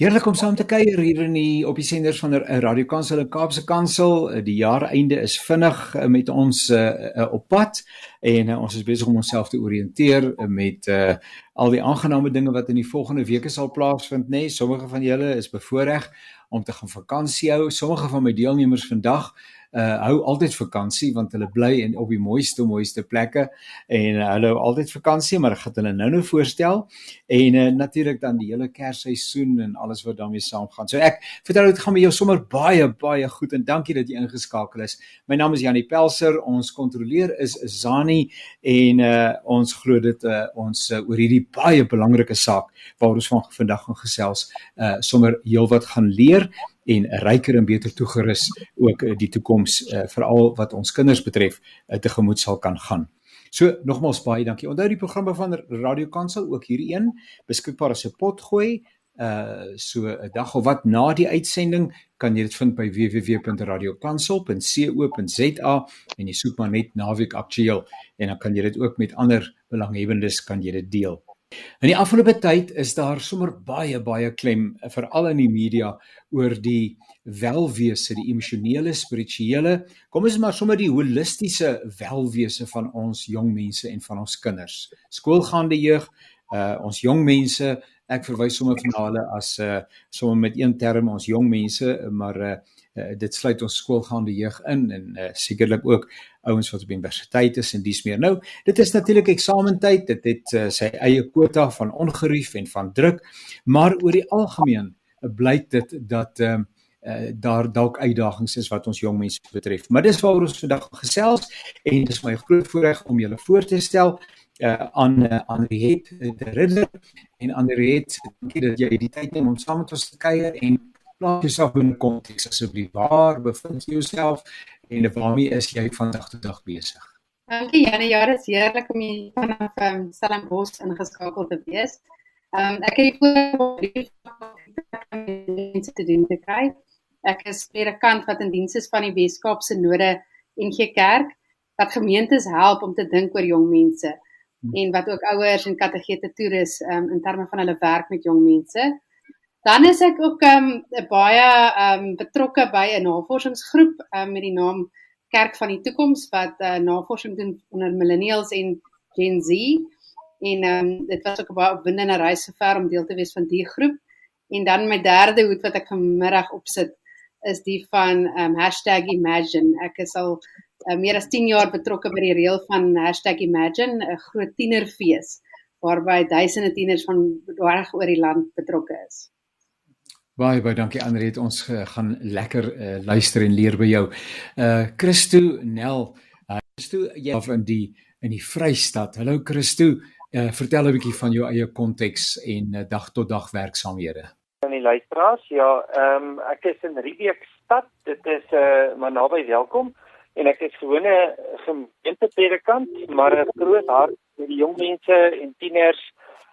Heerlik om saam te kuier hier in die op die senders van 'n Radio Kansel en Kaapse Kansel. Die jaareinde is vinnig eh, met ons uh, op pad en uh, ons is besig om onsself te oriënteer met uh, al die aangename dinge wat in die volgende weke sal plaasvind, nê. Nee, sommige van julle is bevoorreg om te gaan vakansie hou. Sommige van my deelnemers vandag uh hou altyd vakansie want hulle bly in op die mooiste mooiste plekke en uh, hulle hou altyd vakansie maar ek gaan hulle nou nou voorstel en uh, natuurlik dan die hele kersseisoen en alles wat daarmee saamgaan. So ek vertel dit gaan met jou sommer baie baie goed en dankie dat jy ingeskakel is. My naam is Janie Pelser. Ons kontroleer is Zani en uh ons glo dit uh ons uh, oor hierdie baie belangrike saak waaroor ons vandag gaan gesels uh sommer heelwat gaan leer en ryker en beter toegerus ook eh, die toekoms uh, veral wat ons kinders betref uh, tegemoet sal kan gaan. So nogmaals baie dankie. Onthou die programme van Radio Kansel ook hierdie een beskikbaar as 'n potgooi uh so 'n dag of wat na die uitsending kan jy dit vind by www.radiokansel.co.za en jy soek maar net naweek aktueel en dan kan jy dit ook met ander belanghebbendes kan jy dit deel. In die afgelope tyd is daar sommer baie baie klem veral in die media oor die welwese, die emosionele, spirituele, kom ons maar sommer die holistiese welwese van ons jong mense en van ons kinders. Skoolgaande jeug, uh ons jong mense, ek verwys sommer van hulle as uh sommer met een term ons jong mense, maar uh uh, dit sluit ons skoolgaande jeug in en uh, sekerlik ook ouens wat op universiteit is en dis meer. Nou, dit is natuurlik eksamentyd. Dit het uh, sy eie kwota van ongerief en van druk, maar oor die algemeen uh, blyk dit dat ehm uh, uh, daar dalk uitdagings is wat ons jong mense betref. Maar dis waaroor ons vandag gesels en dis my groot voorreg om julle voor te stel uh, aan uh, aan Riet de Ridder en aan Riet dankie dat jy die tyd neem om saam met ons te kuier en plaas jouself in 'n konteks asseblief. Waar bevind jy jouself en waarmee is jy vandag tot dag besig? Dankie Janie, ja, dit is heerlik om hier vanaf um, Stellenbosch ingeskakel te wees. Um, ek het mense te doen te kry. Ek is predikant wat in diens is van die Weskaapse Node NG Kerk wat gemeentes help om te dink oor jong mense. En wat ook ouers en kategete toerus um, in terme van hulle werk met jong mense. Dan is ek ook um baie um betrokke by 'n navorsingsgroep um met die naam Kerk van die Toekoms wat uh, navorsing doen onder millennials en Gen Z. En um dit was ook 'n baie opwindende reis sover om deel te wees van die groep. En dan my derde hoed wat ek vanmiddag opsit is die van um #imagine. Ek is al uh, meer as 10 jaar betrokke by die reël van #imagine, 'n groot tienerfees waarby duisende tieners van reg oor die land betrokke is. Baie baie dankie Andre het ons ge, gaan lekker uh, luister en leer by jou. Uh Christo Nel, uh, Christo jy af in die in die Vrystaat. Hallo Christo, uh, vertel 'n bietjie van jou eie konteks en uh, dag tot dag werksamehede. Aan die luisteraars, ja, ehm um, ek is in Riebeek stad. Dit is uh maar naby welkom en ek is gewone gemeentepredikant, maar 'n groot hart vir die jong mense en tieners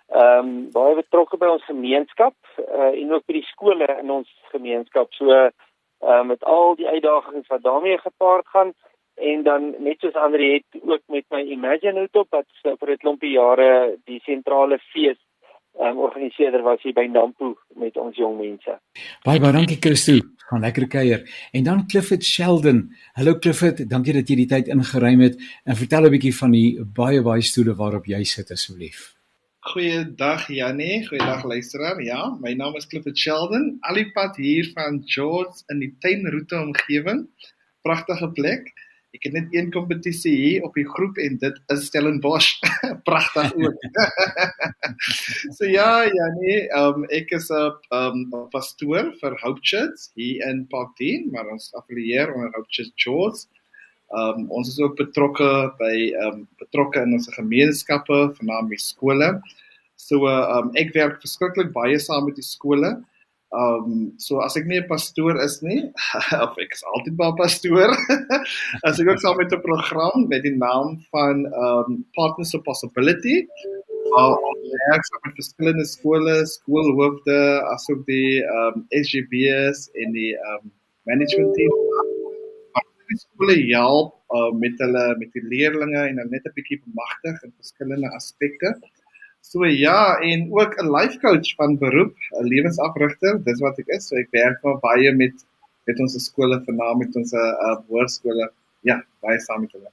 ehm um, baie betrokke by ons gemeenskap uh, en ook by die skole in ons gemeenskap. So uh, met al die uitdagings wat daarmee gepaard gaan en dan net soos ander het ook met my Imagine Hoop wat vir 'n klompie jare die sentrale fees um, organiseerder was hier by Nampo met ons jong mense. Baie baie dankie Christo. Gaan lekker kuier. En dan Clifford Sheldon. Hallo Clifford, dankie dat jy die tyd ingeruim het en vertel 'n bietjie van die baie baie stoele waarop jy sit asseblief. Goeiedag Janie, goeiedag luisteraar. Ja, my naam is Clifford Sheldon. Alipad hier van George in die tuinroete omgewing. Pragtige plek. Ek het net een kompetisie hier op die groep en dit is Stellenbosch. Pragtig ook. so ja, Janie, um, ek is 'n um, pastoor vir Hope Church hier in Parkdene, maar ons affilieer onder Hope Church George. Um ons is ook betrokke by um betrokke in ons gemeenskappe, veral die skole. So uh, um ek werk verskriklik baie saam met die skole. Um so as ek nie 'n pastoor is nie, of ek is altyd maar pastoor. as ek ook saam met 'n program met die naam van um Partners of Possibility. Uh, ek werk met verskillende skole, skoolhoofde, asook die um SGBs en die um management team die skole help uh, met hulle met die leerders en hulle net 'n bietjie bemagtig in verskillende aspekte. So ja, en ook 'n life coach van beroep, 'n lewensafrigter, dis wat ek is. So ek werk maar baie met met ons skole, veral met ons uh, hoërskole. Ja, baie saam met hulle.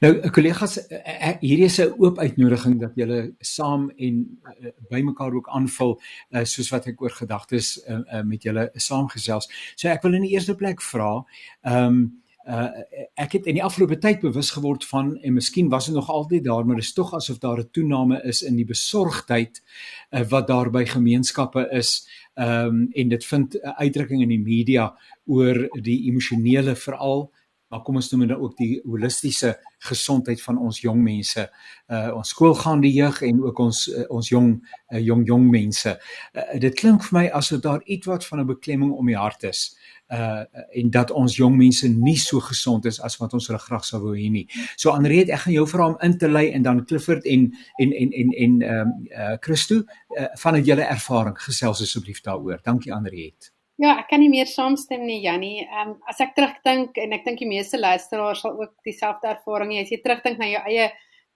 Nou kollegas, eh, eh, hierdie is 'n oop uitnodiging dat julle saam en uh, by mekaar ook aanvul uh, soos wat ek oor gedagtes uh, uh, met julle saamgesels. So ek wil in die eerste plek vra, ehm um, uh, ek het in die afgelope tyd bewus geword van en miskien was dit nog altyd daar maar dit is tog asof daar 'n toename is in die besorgdheid uh, wat daar by gemeenskappe is ehm um, en dit vind 'n uitdrukking in die media oor die emosionele veral maar kom ons noem dit ook die holistiese gesondheid van ons jong mense. Uh ons skoolgaande jeug en ook ons uh, ons jong uh, jong jong mense. Uh, dit klink vir my asof daar ietwat van 'n beklemming om die hart is. Uh en dat ons jong mense nie so gesond is as wat ons hulle graag sou wou hê nie. So Anreet, ek gaan jou vra om in te lei en dan Clifford en en en en en ehm um, uh Christo uh, vanuit julle ervaring gesels asseblief daaroor. Dankie Anreet. Ja, ek kan nie meer saamstem nie, Jannie. Ehm um, as ek terugdink en ek dink die meeste luisteraars sal ook dieselfde ervaring hê. As jy terugdink na jou eie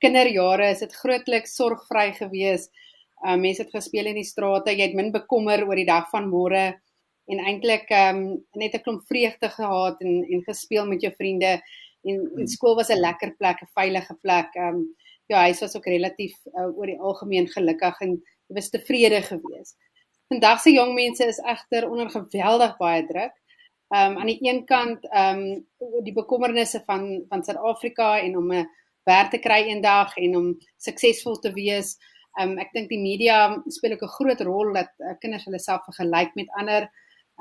kinderjare, is dit grootliks sorgvry geweest. Ehm um, mense het gespeel in die strate, jy het min bekommer oor die dag van môre en eintlik ehm um, net 'n klomp vreugde gehad en en gespeel met jou vriende en, en skool was 'n lekker plek, 'n veilige plek. Ehm um, ja, hy was ook relatief uh, oor die algemeen gelukkig en jy was tevrede geweest. Vandag se jong mense is egter onder geweldig baie druk. Ehm um, aan die een kant ehm um, die bekommernisse van van Suid-Afrika en om 'n werk te kry eendag en om suksesvol te wees. Ehm um, ek dink die media speel ook 'n groot rol dat uh, kinders hulle self vergelyk met ander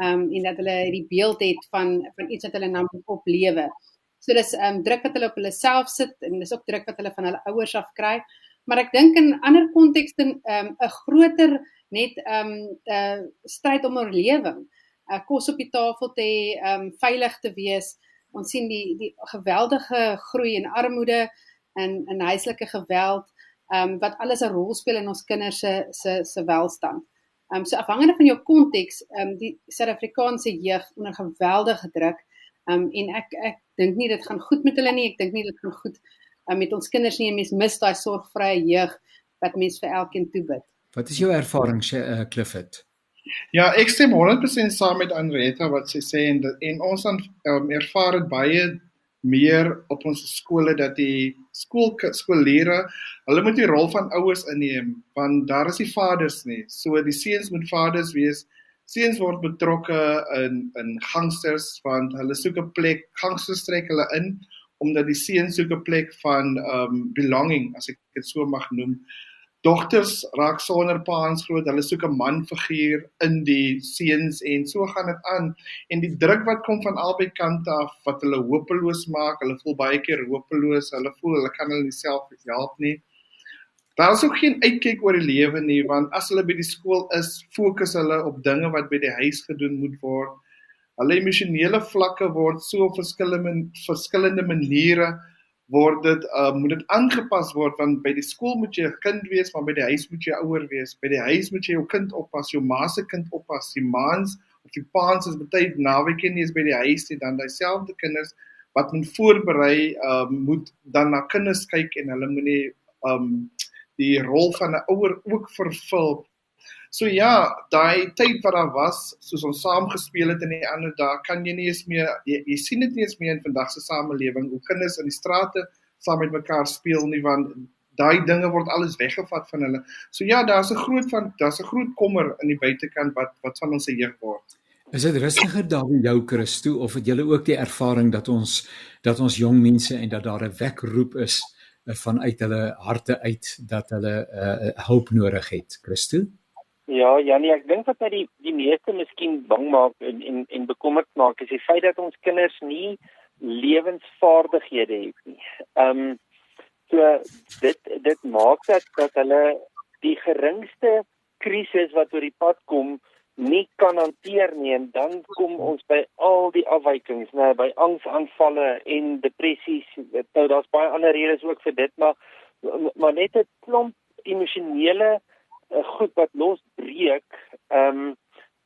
um, en dat hulle hierdie beeld het van van iets wat hulle nou op lewe. So dis um, druk wat hulle op hulle self sit en dis ook druk wat hulle van hulle ouers af kry. Maar ek dink in ander kontekste um, 'n groter net um, 'n uh, stryd om oorlewing. Uh, kos op die tafel te hê, um, veilig te wees. Ons sien die die geweldige groei in armoede en in huislike geweld um, wat alles 'n rol speel in ons kinders se se se welstand. Ehm um, so afhangende van jou konteks, ehm um, die Suid-Afrikaanse jeug onder geweldige druk. Ehm um, en ek ek dink nie dit gaan goed met hulle nie. Ek dink nie dit gaan goed um, met ons kinders nie. Mens mis daai sorgvrye jeug wat mens vir elkeen toebid. Wat is jou ervaring, uh, Clifford? Ja, ek stem 100% saam met Andretta wat sy sê en, en ons aan um, ervaar dit baie meer op ons skole dat die skool skoollere hulle moet die rol van ouers inneem want daar is die vaders nie. So die seuns moet vaders wees. Seuns word betrokke in in gangsters want hulle soek 'n plek, gangsters trek hulle in omdat die seuns soek 'n plek van um belonging as ek dit so mag noem dogters raak sonder paans groot. Hulle soek 'n manfiguur in die seuns en so gaan dit aan. En die druk wat kom van albei kante af wat hulle hopeloos maak. Hulle voel baie keer hopeloos. Hulle voel hulle kan hulle self help nie. Daar is ook geen uitkyk oor die lewe nie want as hulle by die skool is, fokus hulle op dinge wat by die huis gedoen moet word. Hulle emosionele vlakke word so op verskillende verskillende maniere word dit uh, moet dit aangepas word want by die skool moet jy 'n kind wees maar by die huis moet jy ouer wees. By die huis moet jy jou kind oppas jou ma se kind oppas die maans of die paans is baie naweek nie is by die huis nie dan dieselfde kinders wat moet voorberei uh, moet dan na kinders kyk en hulle moet nie um die rol van 'n ouer ook vervul So ja, daai tyd wat daar was, soos ons saam gespeel het in die ander dae, kan jy nie eens meer jy, jy sien dit nie eens meer in vandag se samelewing hoe kinders in die strate saam met mekaar speel nie want daai dinge word alles weggevat van hulle. So ja, daar's 'n groot van daar's 'n groot kommer in die buitekant wat wat van ons se jeug word. Is dit rustiger daar by jou Christo of het julle ook die ervaring dat ons dat ons jong mense en dat daar 'n wekroep is eh, vanuit hulle harte uit dat hulle uh, hulp nodig het, Christo? Ja, Janie, ek dink wat my die die meeste miskien bang maak en en en bekommerd maak is die feit dat ons kinders nie lewensvaardighede het nie. Ehm um, so dit dit maak dat dat hulle die geringste krisis wat oor die pad kom nie kan hanteer nie en dan kom ons by al die afwykings, nê, by angsaanvalle en depressies. Nou daar's baie ander redes ook vir dit, maar maar net 'n klomp emosionele uh, goed wat losbreek, ehm um,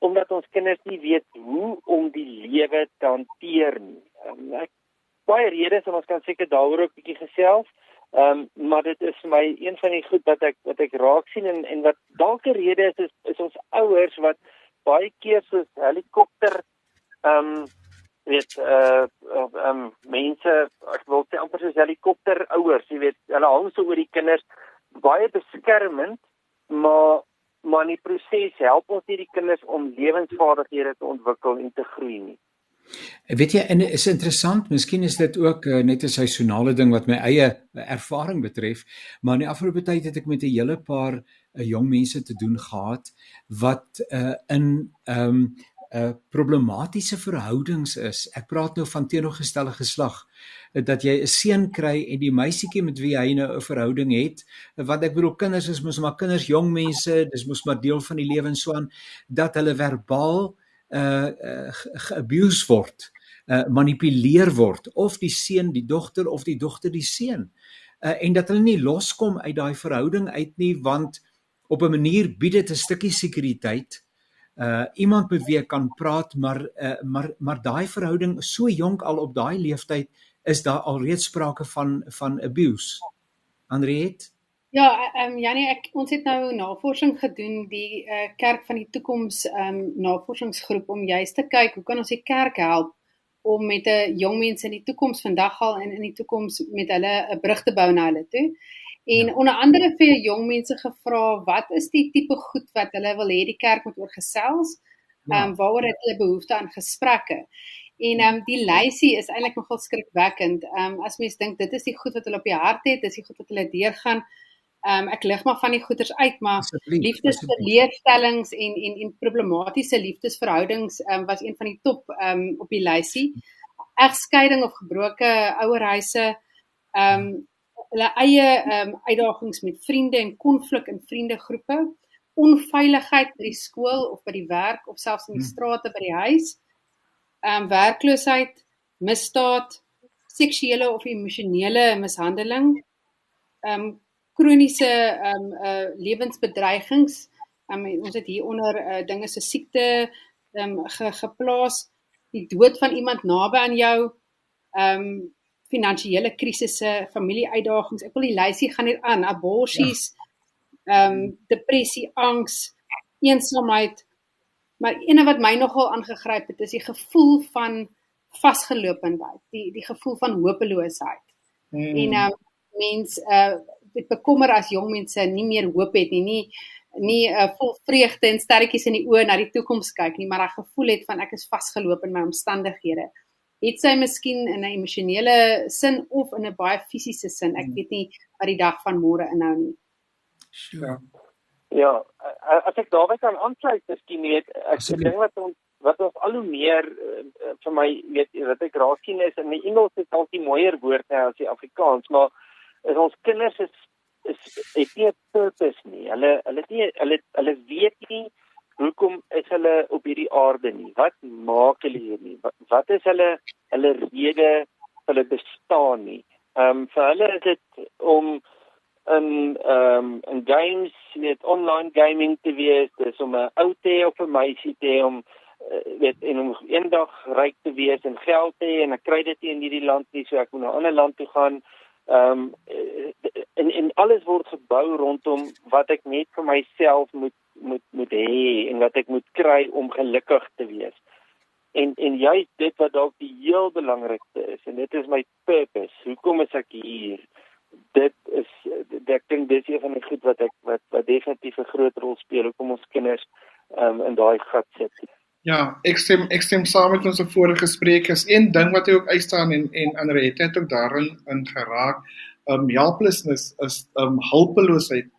omdat ons kinders nie weet hoe om die lewe te hanteer nie. Um, ek baie redes en ons kan seker daaroor ook 'n bietjie gesels. Ehm um, maar dit is vir my een van die goed wat ek wat ek raak sien en en wat dalk 'n rede is, is is ons ouers wat baie keer soos helikopter ehm um, weet uh ehm um, mense ek wil sê amper soos helikopter ouers, jy weet, hulle hang so oor die kinders baie beskermend, maar maar in die proses help ons nie die kinders om lewensvaardighede te ontwikkel en te groei nie. Weet jy, en is interessant, miskien is dit ook uh, net 'n seisonale ding wat my eie ervaring betref, maar in die afgelope tyd het ek met 'n hele paar uh, jong mense te doen gehad wat uh, in ehm um, uh, problematiese verhoudings is. Ek praat nou van teenoorgestelde geslag dat jy 'n seun kry en die meisietjie met wie hy nou 'n verhouding het, want ek bedoel kinders is mos maar kinders, jong mense, dis mos maar deel van die lewe en so aan dat hulle verbaal uh, uh geabuse word, uh manipuleer word of die seun die dogter of die dogter die seun. Uh en dat hulle nie loskom uit daai verhouding uit nie want op 'n manier bied dit 'n stukkie sekuriteit. Uh iemand met wie ek kan praat, maar uh maar maar daai verhouding so jonk al op daai leeftyd is daar alreeds sprake van van abuse. Andriet Ja, ehm um, Janie, ek ons het nou navorsing gedoen die uh, kerk van die toekoms ehm um, navorsingsgroep om juist te kyk hoe kan ons die kerk help om met 'n jong mense in die toekoms vandag al en in die toekoms met hulle 'n brug te bou na hulle toe. En ja. onder andere vir jong mense gevra wat is die tipe goed wat hulle wil hê die kerk moet oor gesels? Ja. Ehm ja. um, waaroor het hulle behoefte aan gesprekke? En ehm um, die lysie is eintlik nogal skrikwekkend. Ehm um, as mens dink dit is die goed wat hulle op die hart het, dis die goed wat hulle deurgaan. Ehm um, ek lig maar van die goeters uit, maar liefdesverleerstellings en en en problematiese liefdesverhoudings ehm um, was een van die top ehm um, op die lysie. Egskeiding of gebroke ouerhuise ehm um, hulle eie ehm um, uitdagings met vriende en konflik in vriendegroepe, onveiligheid by die skool of by die werk of selfs in die hmm. strate by die huis. Ehm um, werkloosheid, misdaad, seksuele of emosionele mishandeling. Ehm um, kroniese ehm um, uh lewensbedreigings. Um, ons het hier onder uh, dinge so siekte ehm um, ge, geplaas, die dood van iemand naby aan jou, ehm um, finansiële krisisse, familieuitdagings. Ek wil die lysie gaan net aan, aborsies, ja. ehm ja. um, depressie, angs, eensaamheid. Maar ene wat my nogal aangegryp het, is die gevoel van vasgeloopendheid, die die gevoel van hopeloosheid. Hmm. En ehm um, mens uh dit bekommer as jong mense nie meer hoop het nie, nie nie uh, vol vreugde en sterretjies in die oë na die toekoms kyk nie, maar 'n gevoel het van ek is vasgeloop in my omstandighede. Het sy miskien in 'n emosionele sin of in 'n baie fisiese sin. Ek weet nie wat die dag van môre inhou nie. Ja. Ja, as ek daarby kan aansluit, miskien weet ek se ding wat ons wat ons al hoe meer uh, vir my weet wat ek raak sien is in die Engels is dalk die mooier woorde as die Afrikaans, maar is ons kinders is is het nie 'n purpose nie. Hulle hulle nie hulle hulle weet nie hoekom is hulle op hierdie aarde nie. Wat maak hulle hier nie? Wat, wat is hulle hulle rede hulle bestaan nie? Ehm um, vir hulle is dit om in ehm um, in games net online gaming te wees, dis om 'n ou te of 'n meisie te om uh, weet en om eendag ryk te wees en geld te hê en ek kry dit nie in hierdie land nie, so ek moet na 'n ander land toe gaan. Ehm um, en en alles word gebou rondom wat ek net vir myself moet moet moet hê en wat ek moet kry om gelukkig te wees. En en juist dit wat dalk die heel belangrikste is en dit is my purpose. Hoekom is ek hier? Dit is ek dink dis een van die goed wat ek wat wat definitief 'n groot rol speel hoekom ons kinders ehm um, in daai gat sit. Ja, ek stem ek stem saam met ons vorige sprekers. Een ding wat hy ook uitstaan en en Anrette het ook daarin in geraak, um helplessness is um hulpeloosheid.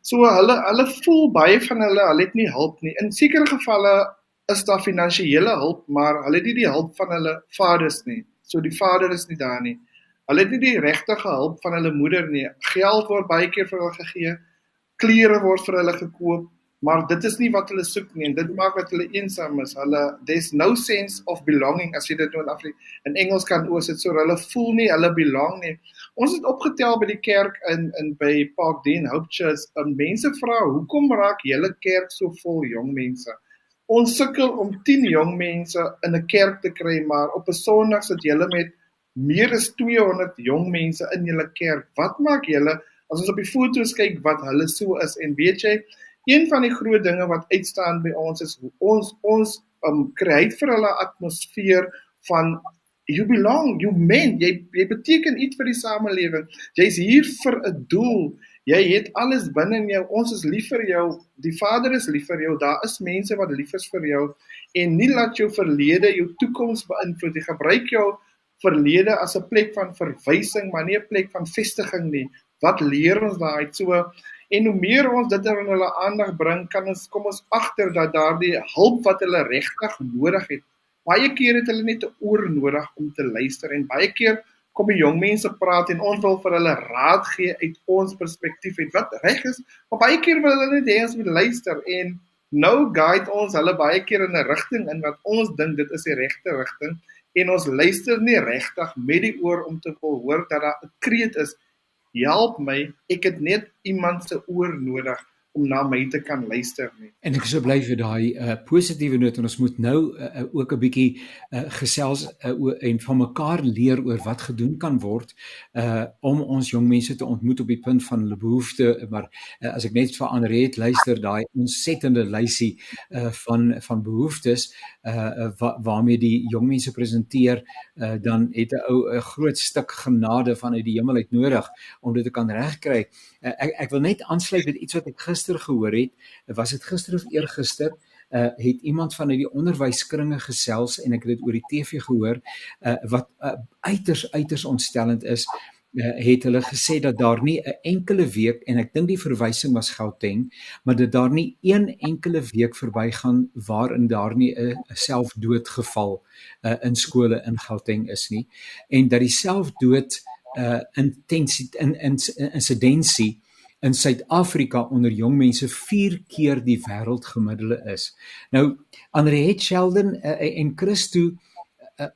So hulle hulle voel baie van hulle, hulle het nie hulp nie. In sekere gevalle is daar finansiële hulp, maar hulle het nie die hulp van hulle vaders nie. So die vader is nie daar nie. Hulle het nie die regte hulp van hulle moeder nie. Geld word baie keer vir hulle gegee. Klere word vir hulle gekoop maar dit is nie wat hulle soek nie en dit maak dat hulle eensaam is. Hulle there's no sense of belonging as jy dit nou in Afrika in Engels kan oos dit so hulle voel nie hulle belong nie. Ons het opgetel by die kerk in in by Park Dean Hope Church en mense vra hoekom raak julle kerk so vol jong mense? Ons sukkel om 10 jong mense in 'n kerk te kry maar op 'n Sondag sit julle met meer as 200 jong mense in julle kerk. Wat maak julle as ons op die foto's kyk wat hulle so is en weet jy, een van die groot dinge wat uitstaan by ons is ons ons um kry vir hulle atmosfeer van you belong, you mean, jy jy beteken iets vir die samelewing. Jy's hier vir 'n doel. Jy het alles binne in jou. Ons is lief vir jou. Die Vader is lief vir jou. Daar is mense wat lief is vir jou en nie laat jou verlede jou toekoms beïnvloed nie. Gebruik jou verlede as 'n plek van verwysing, maar nie 'n plek van vestiging nie. Wat leer ons daai so en hoe meer ons dit in hulle aandag bring, kan ons kom ons agter dat daardie hulp wat hulle regtig nodig het. Baie keer het hulle net 'n oor nodig om te luister en baie keer kom die jong mense praat en ons wil vir hulle raad gee uit ons perspektief uit wat reg is. Maar baie keer wil hulle net hê ons moet luister en nou guide ons hulle baie keer in 'n rigting in wat ons dink dit is die regte rigting en ons luister nie regtig met die oor om te hoor dat daar 'n kreet is. Help my, ek het net iemand se oor nodig om na my te kan luister nie. En ek is so bly vir daai uh, positiewe noot en ons moet nou uh, ook 'n bietjie uh, gesels uh, en van mekaar leer oor wat gedoen kan word uh om ons jong mense te ontmoet op die punt van hulle behoeftes maar uh, as ek net vir Andreet luister daai ontsettende lysie uh van van behoeftes uh wa, waarmee die jong mense presenteer uh dan het 'n ou 'n groot stuk genade vanuit die hemel uit nodig om dit te kan regkry. Uh, ek ek wil net aansluit met iets wat ek gister gister gehoor het, was dit gister of eergister, uh het iemand van uit die onderwyskringe gesels en ek het dit oor die TV gehoor, uh wat uh, uiters uiters ontstellend is, uh, het hulle gesê dat daar nie 'n enkele week en ek dink die verwysing was Gauteng, maar dat daar nie een enkele week verbygaan waarin daar nie 'n selfdoodgeval uh in skole in Gauteng is nie. En dat die selfdood uh intensiteit in in insidensie in Suid-Afrika onder jong mense 4 keer die wêreldgemiddelde is. Nou Andreet Sheldon uh, en Christo uh,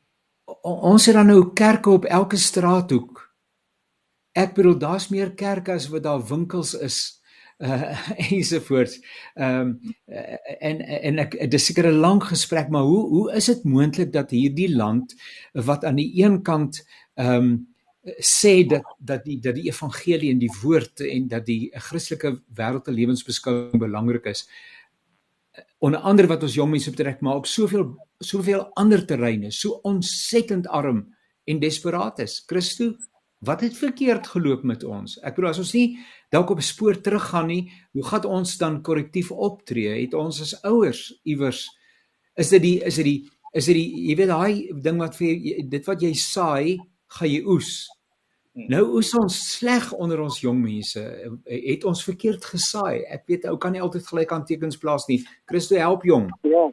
ons het dan nou kerke op elke straathoek. Ek bedoel daar's meer kerke as wat daar winkels is uh ensovoorts. Ehm um, en en ek dis seker 'n lang gesprek, maar hoe hoe is dit moontlik dat hierdie land wat aan die een kant ehm um, sê dat dat die dat die evangelie en die woord en dat die Christelike wêreldse lewensbeskouing belangrik is. Onder andere wat ons jong mense betrek, maar op soveel soveel ander terreine, so ontsettend arm en desperaat is. Christo, wat het verkeerd geloop met ons? Ek bedoel as ons nie dalk op 'n spoor teruggaan nie, hoe gaan ons dan korrektief optree? Het ons as ouers iewers is dit die is dit die is dit die jy weet daai ding wat vir dit wat jy saai gaan jy oes. Hmm. Nou oes ons sleg onder ons jong mense. Het ons verkeerd gesaai. Ek weet ou kan nie altyd gelyk aan tekens plaas nie. Christo help jong. Ja.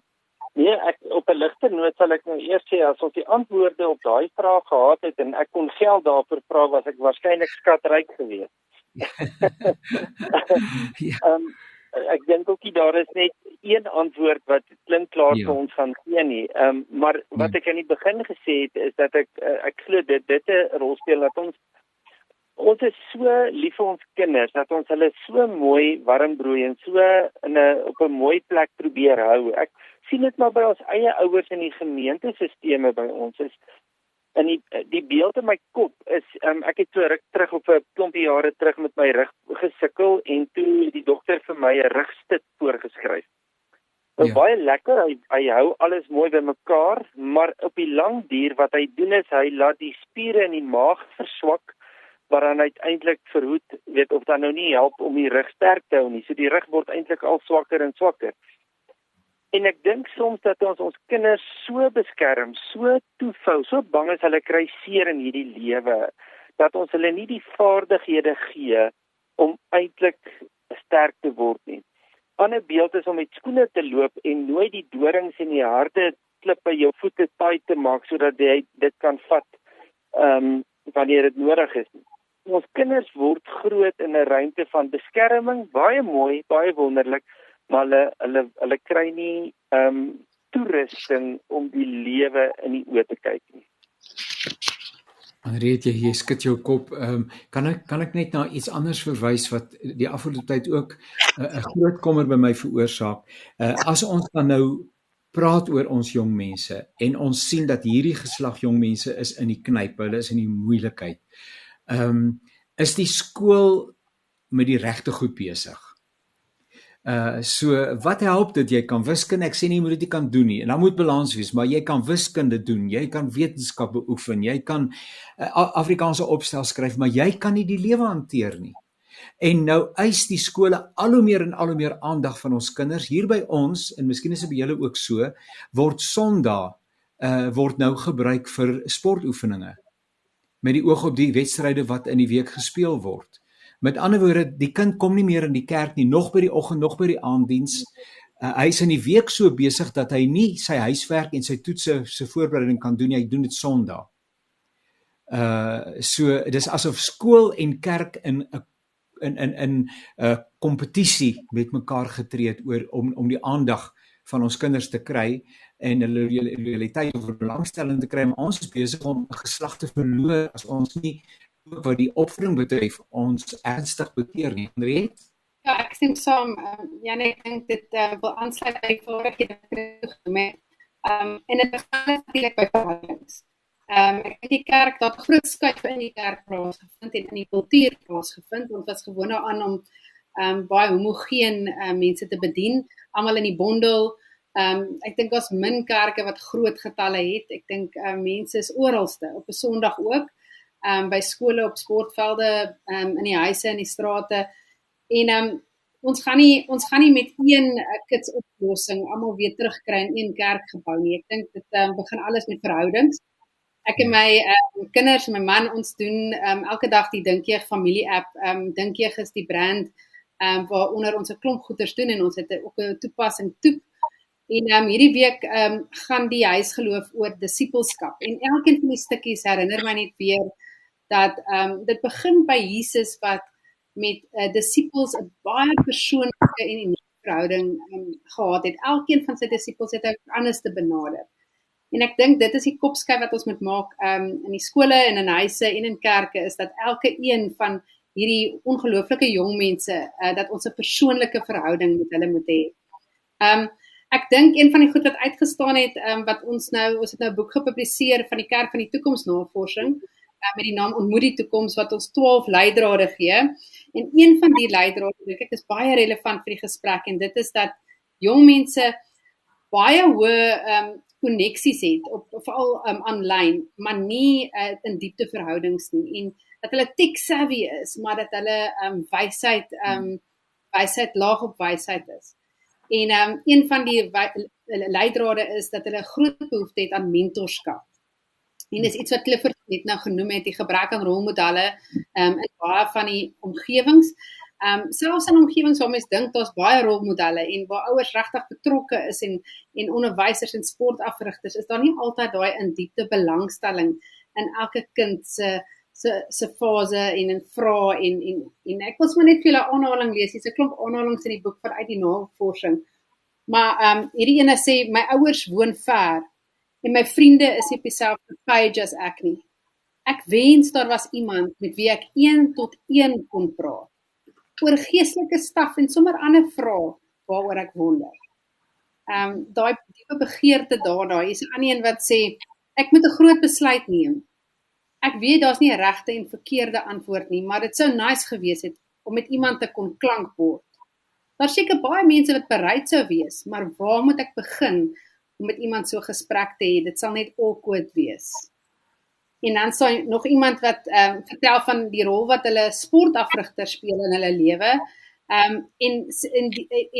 Nee, ek op 'n ligte noot sal ek nou eers sê as ons die antwoorde op daai vraag gehad het en ek kon geld daarvoor vra was ek waarskynlik skatryk geweest. ja. um, ek dink ook nie daar is net een antwoord wat klink klaar ja. vir ons gaan gee nie. Ehm um, maar wat nee. ek aan die begin gesê het is dat ek uh, ek glo dit dit 'n rol speel dat ons ons is so lief vir ons kinders dat ons hulle so mooi warm broei en so in 'n op 'n mooi plek probeer hou. Ek sien dit maar by ons eie ouers in die gemeentesisteme by ons is in die die beeld in my kop is um, ek het so ruk terug op 'n klompie jare terug met my rug gesukkel en toe die dokter vir my 'n rugstit voorgeskryf. Dit ja. baie lekker, hy hy hou alles mooi bymekaar, maar op die lang duur wat hy doen is hy laat die spiere in die maag verswak waaraan uiteindelik verhoed weet of dan nou nie help om die rug sterk te hou nie. So die rug word eintlik al swakker en swakker. En ek dink soms dat ons ons kinders so beskerm, so toefou, so bang is hulle kry seer in hierdie lewe dat ons hulle nie die vaardighede gee om eintlik sterk te word nie. 'n Ander beeld is om met skoene te loop en nooit die dorings en die harde klippe jou voete taai te maak sodat jy dit kan vat ehm um, wanneer dit nodig is. Ons kinders word groot in 'n ruimte van beskerming, baie mooi, baie wonderlik, maar hulle hulle hulle kry nie ehm um, toerusting om die lewe in die oë te kyk nie. Andreet jy hier skud jou kop. Ehm um, kan ek kan ek net na iets anders verwys wat die afgelope tyd ook 'n uh, groot kommer by my veroorsaak. Uh, as ons dan nou praat oor ons jong mense en ons sien dat hierdie geslag jong mense is in die knyp, hulle is in die moeilikheid. Ehm um, is die skool met die regte goed besig. Uh so wat help dit? Jy kan wiskunde ek sê nie jy moet dit kan doen nie. En dan moet balans wees maar jy kan wiskunde doen. Jy kan wetenskap beoefen. Jy kan uh, Afrikaanse opstel skryf maar jy kan nie die lewe hanteer nie. En nou eis die skole al hoe meer en al hoe meer aandag van ons kinders. Hier by ons en miskien is dit by julle ook so word Sondag uh word nou gebruik vir sportoefeninge. Met die oog op die wedstryde wat in die week gespeel word Met ander woorde, die kind kom nie meer in die kerk nie, nog by die oggend, nog by die aanddiens. Uh, hy is in die week so besig dat hy nie sy huiswerk en sy toetse se voorbereiding kan doen nie. Hy doen dit Sondag. Uh so dis asof skool en kerk in 'n in in in 'n uh, kompetisie met mekaar getree het oor om om die aandag van ons kinders te kry en hulle realiteit of belangstelling te kry. Ons is besig om geslag te verloor as ons nie wat die opvoeding betref ons ernstig bekeer nie. Henriet? Ja, ek stem saam. Um, ja, nee, ek dink dit uh, wil aansluit by vorige genoem het. Ehm um, en dit gaan natuurlik by verhoudings. Ehm um, ek het die kerk dat groot skuif in die kerk plaasgevind en in die kultuur plaasgevind want was gewoond aan om ehm um, baie homogeen uh, mense te bedien, almal in die bondel. Ehm um, ek dink ons min kerke wat groot getalle het. Ek dink uh, mense is oralste op 'n Sondag ook ehm um, by skole op sportvelde ehm um, in die huise in die strate en ehm um, ons gaan nie ons gaan nie met een uh, kits oplossing almal weer terugkry in een kerkgebou nie. Ek dink dit um, begin alles met verhoudings. Ek en my um, kinders en my man ons doen um, elke dag die Dinkjeeg familie app. Um, Dinkjeeg is die brand um, waaronder ons 'n klomp goeders doen en ons het ook 'n toepassing toe En ehm um, hierdie week ehm um, gaan die huisgeloof oor disippelskap en elkeen van die stukkies herinner my net weer dat ehm um, dit begin by Jesus wat met uh, disippels 'n baie persoonlike en unieke verhouding um, gehad het. Elkeen van sy disippels het hy anders te benader. En ek dink dit is die kopskyf wat ons moet maak um, in die skole en in huise en in kerke is dat elke een van hierdie ongelooflike jong mense uh, dat ons 'n persoonlike verhouding met hulle moet hê. Um ek dink een van die goed wat uitgestaan het um, wat ons nou ons het nou 'n boek gepubliseer van die kerk van die toekomsnavorsing uh, met die naam Ontmoet die toekoms wat ons 12 leidrade gee. En een van die leidrade dink ek is baie relevant vir die gesprek en dit is dat jong mense baie hoë ehm um, koneksies het op veral um, online, maar nie uh, in diepte verhoudings nie en dat hulle tech savvy is, maar dat hulle ehm um, wysheid ehm um, wysheid laag op wysheid is. En ehm um, een van die leidrade is dat hulle groot behoefte het aan mentorskap. En dis iets wat Clifford net nou genoem het, die gebrek aan rolmodelle um, in baie van die omgewings. Ehm um, selfs in omgewings waar mense dink daar's baie rolmodelle en waar ouers regtig betrokke is en en onderwysers en sportafrigters, is daar nie altyd daai in diepte belangstelling in elke kind se se se fase en en vra en en en ek wil sommer net vir julle aanhaling lees. Hier's 'n klomp aanhalings in die boek vanuit die navorsing. Maar ehm um, hierdie ene sê my ouers woon ver en my vriende is nie op dieselfde page as ek nie. Ek wens daar was iemand met wie ek 1 tot 1 kon praat oor geestelike staf en sommer ander vrae waaroor ek wonder. Ehm um, daai diepe begeerte daarna, hier's 'n ander een wat sê ek moet 'n groot besluit neem. Ek weet daar's nie 'n regte en verkeerde antwoord nie, maar dit sou nice gewees het om met iemand te kon klankbord. Daar seker baie mense wat bereid sou wees, maar waar moet ek begin om met iemand so gesprek te hê. Dit sal net awkward wees. En dan sou nog iemand wat ehm um, vertel van die rol wat hulle sportafrigters speel in hulle lewe. Ehm um, en en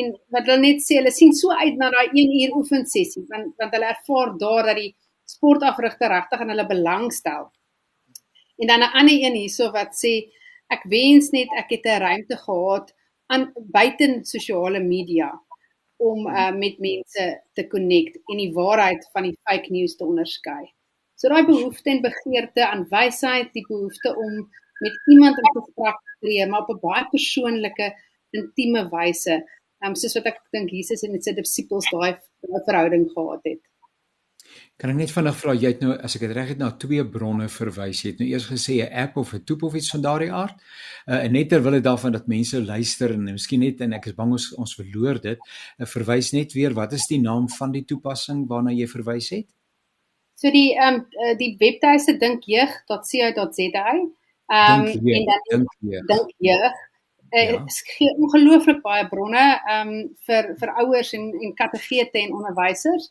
en wat hulle net sê hulle sien so uit na daai 1 uur oefensessie want want hulle ervaar daar dat die sportafrigter regtig aan hulle belangstel. En dan 'n ander een hierso wat sê ek wens net ek het 'n ruimte gehad aan buiten sosiale media om uh, met mense te connect en die waarheid van die fake news te onderskei. So daai behoefte en begeerte aan wysheid, die behoefte om met iemand in gesprek te tree, maar op 'n baie persoonlike, intieme wyse, um, soos wat ek dink Jesus en sy disippels daai verhouding gehad het. Kan ek net vinnig vra jy het nou as ek dit reg het na twee bronne verwys. Jy het nou eers gesê 'n app of 'n toep of iets van daardie aard. Uh, en net terwyl dit daarvan dat mense luister en miskien net en ek is bang ons ons verloor dit. Uh, verwys net weer wat is die naam van die toepassing waarna jy verwys het? So die ehm um, die webtuiste dinkjeug.co.za. Ehm um, en dan dink jeug. Dit uh, gee ongelooflik baie bronne ehm um, vir vir ouers en en kategete en onderwysers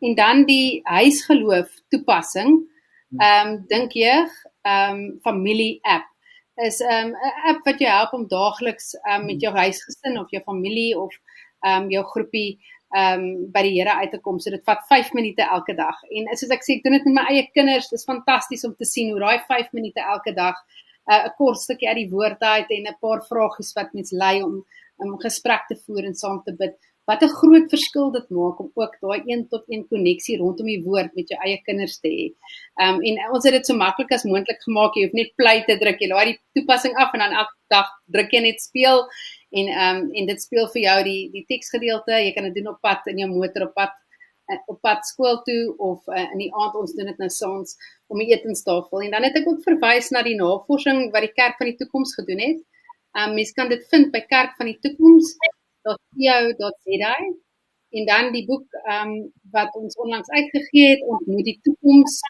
en dan die huisgeloof toepassing. Hmm. Ehm um, dink jy ehm um, familie app is ehm, 'n um, app wat jou help om daagliks um, met jou huisgesin of jou familie of ehm um, jou groepie ehm um, by die Here uit te kom. So dit vat 5 minute elke dag. En soos ek sê, ek doen dit met my eie kinders. Dit is fantasties om te sien hoe daai 5 minute elke dag uh, 'n uh, kort stukkie uit die woord uit en 'n paar vragies wat mens lei om om gesprek te voer en saam te bid wat 'n groot verskil dit maak om ook daai een tot een koneksie rondom die woord met jou eie kinders te hê. Um, en ons het dit so maklik as moontlik gemaak. Jy hoef net play te druk. Jy laai die toepassing af en dan elke dag druk jy net speel en um, en dit speel vir jou die die teksgedeelte. Jy kan dit doen op pad in jou motor op pad eh, op pad skool toe of uh, in die aand ons doen dit nou soms om die etenstafel en dan het ek ook verwys na die navorsing wat die kerk van die toekoms gedoen het. Um, mens kan dit vind by kerk van die toekoms www.co.za en dan die boek ehm um, wat ons onlangs uitgegee het ontmoet die toekoms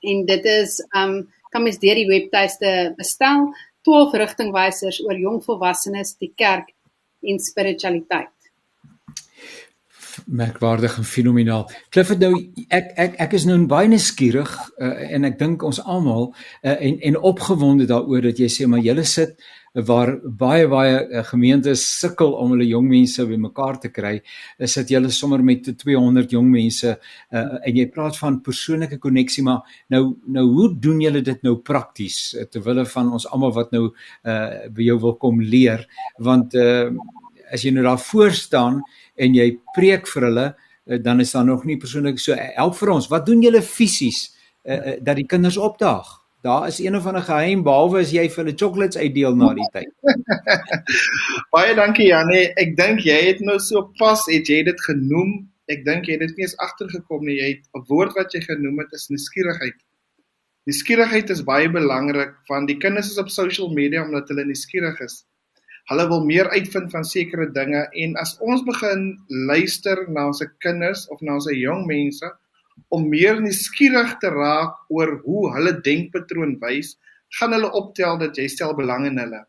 en dit is ehm um, kan mens deur die webtuiste bestel 12 rigtingwysers oor jong volwassenes die kerk en spiritualiteit merkwaardig en fenomenaal. Clifford nou ek ek ek is nou baie nuuskierig uh, en ek dink ons almal uh, en en opgewonde daaroor dat jy sê maar julle sit waar baie baie uh, gemeentes sukkel om hulle jong mense bymekaar te kry, is dit julle sommer met 200 jong mense uh, en jy praat van persoonlike koneksie maar nou nou hoe doen julle dit nou prakties uh, terwyl van ons almal wat nou uh, by jou wil kom leer want uh, as jy nou daar voor staan en jy preek vir hulle, uh, dan is daar nog nie persoonlik so help vir ons. Wat doen julle fisies uh, uh, dat die kinders opdaag? Daar is een of ander geheim behalwe as jy vir hulle chocolates uitdeel na die tyd. Baie dankie Janie. Ek dink jy het nou so pas het jy dit genoem. Ek dink jy het dit nie eens agtergekom nie. Jy het 'n woord wat jy genoem het is nuuskierigheid. Nuuskierigheid is baie belangrik want die kinders is op social media omdat hulle nuuskierig is. Hulle wil meer uitvind van sekere dinge en as ons begin luister na ons kinders of na ons jong mense om meer nuuskierig te raak oor hoe hulle denkpatroon wys, gaan hulle optel dat jy stel belang in hulle.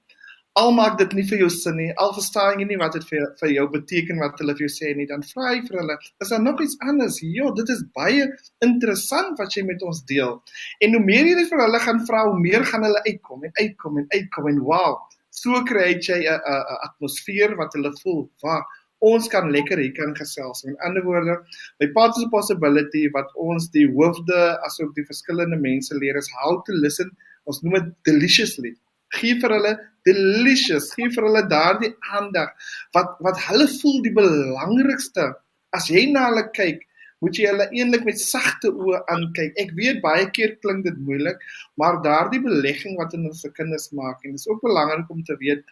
Al maak dit nie vir jou sin nie, al verstaan jy nie wat dit vir vir jou beteken wat hulle vir jou sê nie, dan vra jy vir hulle, is daar nog iets anders? Jo, dit is baie interessant wat jy met ons deel. En hoe meer jy dit vir hulle gaan vra, hoe meer gaan hulle uitkom en uitkom en uitkom en wow so kry jy 'n 'n atmosfeer wat hulle voel waar ons kan lekker hier kan gesels. In ander woorde, by Paths of Possibility wat ons die hoofde asook die verskillende mense leer is how to listen. Ons noem dit deliciously. Gee vir hulle delicious, gee vir hulle daardie aandag wat wat hulle voel die belangrikste. As jy na hulle kyk, moet jy hulle eintlik met sagte oë aankyk. Ek weet baie keer klink dit moeilik, maar daardie belegging wat ons se kinders maak en dit is ook belangrik om te weet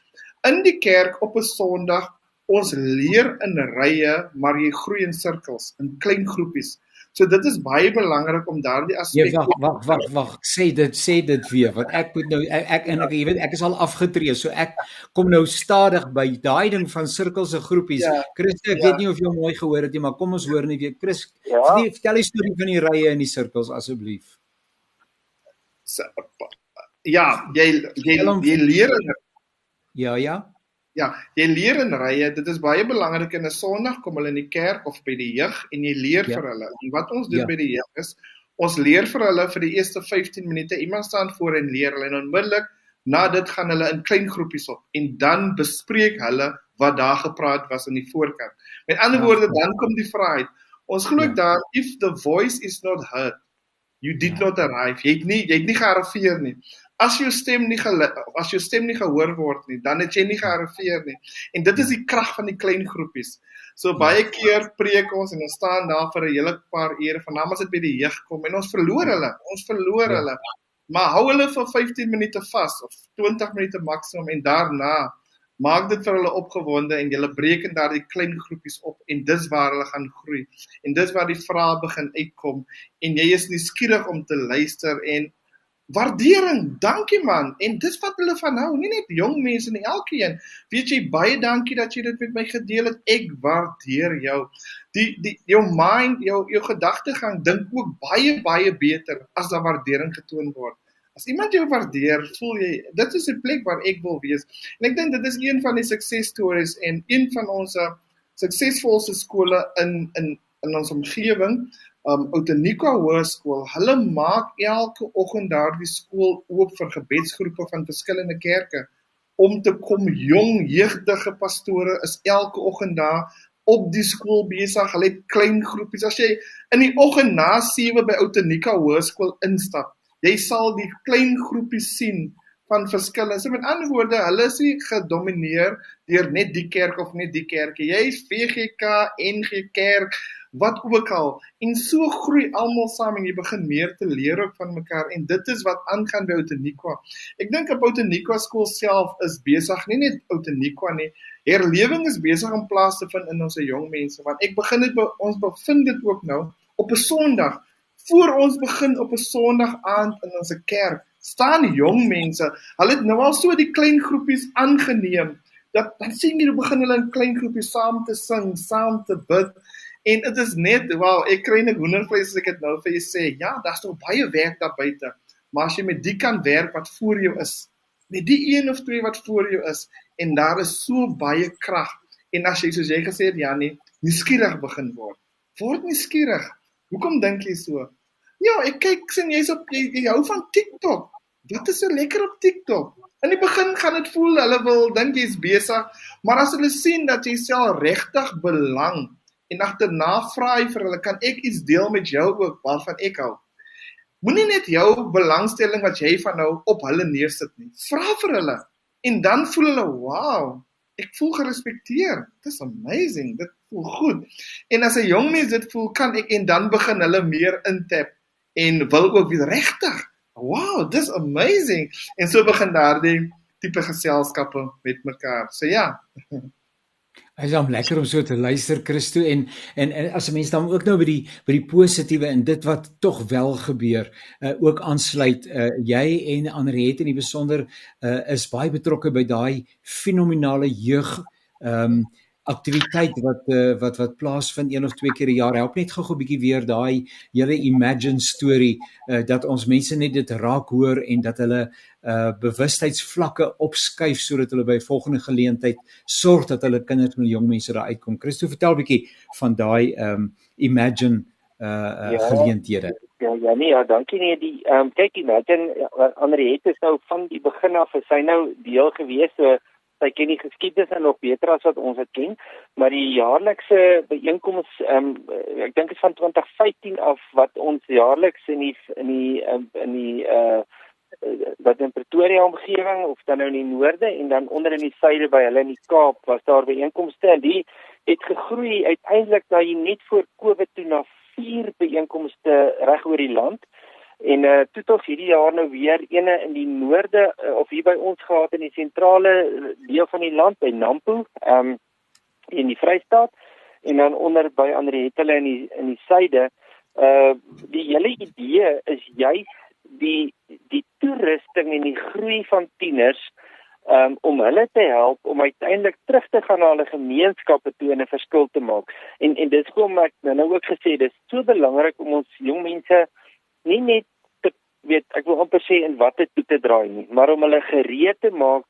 in die kerk op 'n Sondag ons leer in rye, maar jy groei in sirkels, in klein groepies. So dit is baie belangrik om daardie aspek Ja, wag, wag, wag, sê dit, sê dit weer, want ek moet nou ek, ek en ek jy weet ek is al afgetree, so ek kom nou stadig by daai ding van sirkels en groepies. Ja, Chris, ek ja. weet nie of jy mooi gehoor het nie, maar kom ons hoor net weer. Chris, ja. vertel die storie van die rye en die sirkels asseblief. Ja, jy jy, jy leer Ja, ja. Ja, jy leer in rye. Dit is baie belangrik in 'n Sondag kom hulle in die kerk of by die jeug en jy leer ja. vir hulle. En wat ons doen ja. by die jeug is ons leer vir hulle vir die eerste 15 minute. Iemand staan voor en leer hulle en onmiddellik na dit gaan hulle in klein groepies op en dan bespreek hulle wat daar gepraat was in die voorkant. Met ander ja, woorde dan kom die vraag uit. Ons glo ja. daar if the voice is not heard you did ja. not arrive. Jy het nie jy het nie gearriveer nie as jou stem nie as jou stem nie gehoor word nie, dan het jy nie gearriveer nie. En dit is die krag van die klein groepies. So baie keer preek ons en ons staan daar vir 'n hele paar ure, vanaand as dit by die jeug kom en ons verloor hulle. Ons verloor ja. hulle. Maar hou hulle vir 15 minute vas of 20 minute maksimum en daarna Maak dit vir hulle opgewonde en julle breek in daardie klein groepies op en dis waar hulle gaan groei. En dis waar die vrae begin uitkom en jy is nuuskierig om te luister en waardering. Dankie man. En dis wat hulle van hou, nie net jong mense nie, elkeen. Weet jy baie dankie dat jy dit met my gedeel het. Ek waardeer jou. Die die jou mind, jou jou gedagtegang dink ook baie baie beter as daar waardering getoon word. As iemand jou waardeer, voel jy dit is 'n plek waar ek wil wees. En ek dink dit is een van die suksesstories en een van ons suksesvolste skole in in in ons omgewing um Outeniqua Hoërskool, hulle maak elke oggend daardie skool oop vir gebedsgroepe van verskillende kerke om te kom jong jeugdige pastore is elke oggend daar op die skool besig. Hulle het klein groepies. As jy in die oggend na 7 by Outeniqua Hoërskool instap, jy sal die klein groepies sien van verskille. So met ander woorde, hulle is nie gedomeineer deur net die kerk of net die kerk. Jy is VGK, NG Kerk, wat ook al en so groei almal saam en jy begin meer te leer ook van mekaar en dit is wat aangaan by Outeniqua. Ek dink op Outeniqua skool self is besig nie net Outeniqua nie. Herlewing is besig om plaas te vind in ons jong mense want ek begin dit ons bevind dit ook nou op 'n Sondag voor ons begin op 'n Sondag aand in ons kerk staan jong mense. Hulle het nou al so die klein groepies aangeneem. Dat dan sien jy begin hulle in klein groepies saam te sing, saam te bid. En dit is net, wow, ek kry net hoendervleis as ek dit nou vir jou sê. Ja, daar's nog baie werk daar buite. Maar as jy met die kan werk wat voor jou is, met die een of twee wat voor jou is en daar is so baie krag. En as jy soos jy gesê het, Janie, nuuskierig begin word. Word nuuskierig. Hoekom dink jy so? Ja, ek kyk sien jy's op jy, jy hou van TikTok. Wat is so lekker op TikTok? In die begin gaan dit voel hulle wil dink jy's besig, maar as hulle sien dat jy self regtig belang en agterna vra hy vir hulle kan ek iets deel met jou ook waarvan ek hou. Moenie net jou belangstelling wat jy van nou op hulle neersit nie. Vra vir hulle en dan voel hulle, "Wow, ek voel gerespekteer. Dis amazing. Dit voel goed." En as 'n jong mens dit voel, kan ek en dan begin hulle meer intap en wil ook weer regtig. Wow, dis amazing. En so begin daardie tipe geselskappe met mekaar. So ja. Is hom lekker om so te luister Christo en en, en as 'n mens dan ook nou by die by die positiewe en dit wat tog wel gebeur uh, ook aansluit uh, jy en Anriette in die besonder uh, is baie betrokke by daai fenominale jeug ehm um, aktiwiteit wat uh, wat wat plaasvind een of twee keer 'n jaar help net gou-gou 'n bietjie weer daai hele imagine storie uh, dat ons mense net dit raak hoor en dat hulle uh bewustheidsvlakke opskuif sodat hulle by volgende geleentheid sorg dat hulle kinders en jong mense daar uitkom. Christo vertel 'n bietjie van daai um imagine uh, uh ja, geleenthede. Ja, ja nee, ja, dankie nee die um kyk imagine Andre het is nou van die begin af is hy nou deel gewees so sy ken die geskiedenis nog beter as wat ons dit ken, maar die jaarlikse byeenkoms ehm um, ek dink is van 2015 af wat ons jaarliks in die in die um, in die uh wat in Pretoria omgewing of dan nou in die noorde en dan onder in die suide by hulle in die Kaap was daar byeenkomste en die het gegroei uiteindelik dat jy net voor Covid toe na vier byeenkomste reg oor die land En uh toe tog hierdie jaar nou weer ene in die noorde uh, of hier by ons gehad in die sentrale eh, deel van die land by Nampo, ehm um, in die Vrystaat en dan onder by Andriette in die in die suide. Uh die hele idee is juis die die toerusting en die groei van tieners um, om hulle te help om uiteindelik terug te gaan na hulle gemeenskappe toe en 'n verskil te maak. En en dit hoekom ek nou ook gesê dis so belangrik om ons jong mense nie net te weet ek wil amper sê in watter toe te draai nie, maar om hulle gereed te maak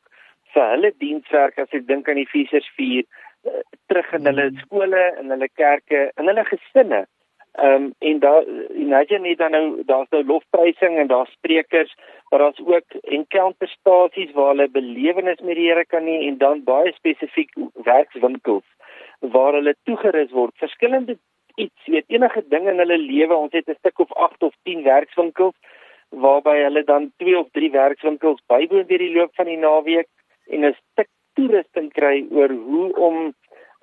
vir hulle dienswerk as ek dink aan die Efesiërs 4 uh, terug in hulle skole en hulle kerke en hulle gesinne. Ehm um, en daar imagine net dan nou daar's nou lofprysing en daar's sprekers, maar daar's ook encounter stasies waar hulle belewenis met die Here kan hê en dan baie spesifiek werkswinkels waar hulle toegerus word. Verskillende iets, weet enige ding in hulle lewe. Ons het 'n stuk of 8 of 10 werkswinkels waarby hulle dan 2 of 3 werkswinkels bywoon deur die loop van die naweek en 'n stuk toerusting kry oor hoe om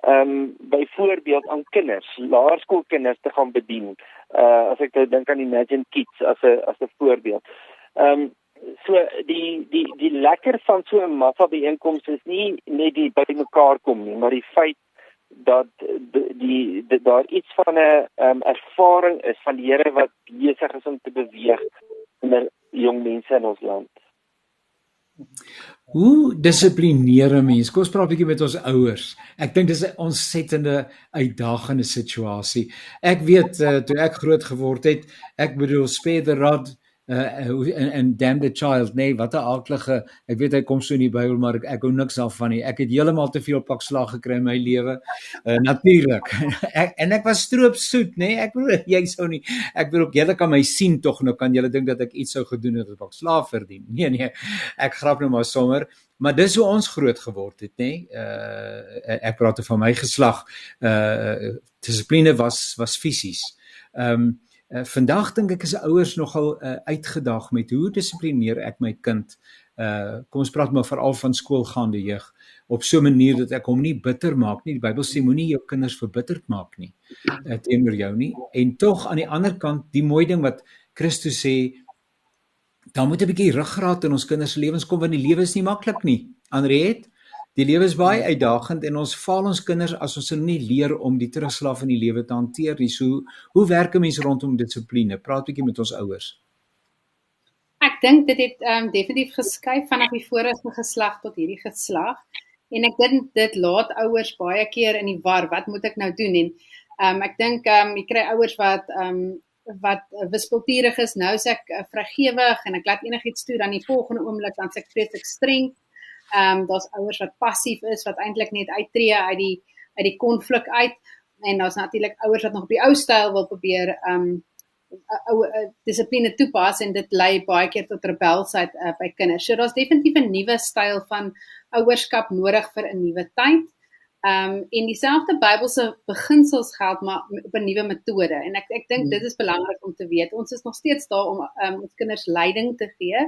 ehm um, byvoorbeeld aan kinders, laerskoolkinders te gaan bedien. Uh as ek nou dink aan Imagine Kids as 'n as 'n voorbeeld. Ehm um, so die die die lekker van so 'n massa byeenkoms is nie net die by mekaar kom nie, maar die feit dat die, die, daar iets van 'n um, ervaring is van die Here wat besig is om te beweeg onder jong mense in ons land. Hoe dissiplineer 'n mens? Kom ons praat 'n bietjie met ons ouers. Ek dink dis 'n ontsettende uitdagende situasie. Ek weet uh, toe ek groot geword het, ek bedoel rod uh en en damn the child nee wat 'n aardige ek weet hy kom so in die Bybel maar ek ek hou niks daarvan nie. Ek het heeltemal te veel pak slag gekry in my lewe. Uh, natuurlik ek en ek was stroop soet nê nee, ek bedoel jy sou nie ek bedoel julle kan my sien tog nou kan julle dink dat ek iets sou gedoen het wat pak slaaf verdien? Nee nee ek grap nou maar sommer. Maar dis hoe ons groot geword het nê nee? uh ek praat van my geslag. Uh dissipline was was fisies. Ehm um, Uh, vandag dink ek is ouers nogal uh, uitgedag met hoe dissiplineer ek my kind. Uh kom ons praat maar veral van skoolgaande jeug op so 'n manier dat ek hom nie bitter maak nie. Die Bybel sê moenie jou kinders verbitterd maak nie uh, teenoor jou nie. En tog aan die ander kant, die mooi ding wat Christus sê, dan moet 'n bietjie ruggraat in ons kinders se lewens kom want die lewe is nie maklik nie. Andriet, Die lewe is baie uitdagend en ons faal ons kinders as ons hulle nie leer om die terugslag van die lewe te hanteer nie. So hoe werk 'n mens rondom dissipline? Praat 'n bietjie met ons ouers. Ek dink dit het ehm um, definitief geskuif vanaf die vorige geslag tot hierdie geslag en ek dink dit laat ouers baie keer in die war. Wat moet ek nou doen? En ehm um, ek dink ehm um, jy kry ouers wat ehm um, wat wispelturig is. Nou sê ek uh, vrygewig en ek laat enigiets toe dan die volgende oomblik dan sê ek vreeslik streng. Ehm um, daar's ouers wat passief is wat eintlik net uittreë uit die uit die konflik uit en daar's natuurlik ouers wat nog op die ou styl wil probeer ehm um, ou dissipline toepas en dit lei baie keer tot rebelsheid uh, by kinders. So daar's definitief 'n nuwe styl van ouerskap nodig vir 'n nuwe tyd. Ehm um, en dieselfde Bybelse beginsels geld maar op 'n nuwe metode en ek ek dink hmm. dit is belangrik om te weet. Ons is nog steeds daar om um, ons kinders leiding te gee,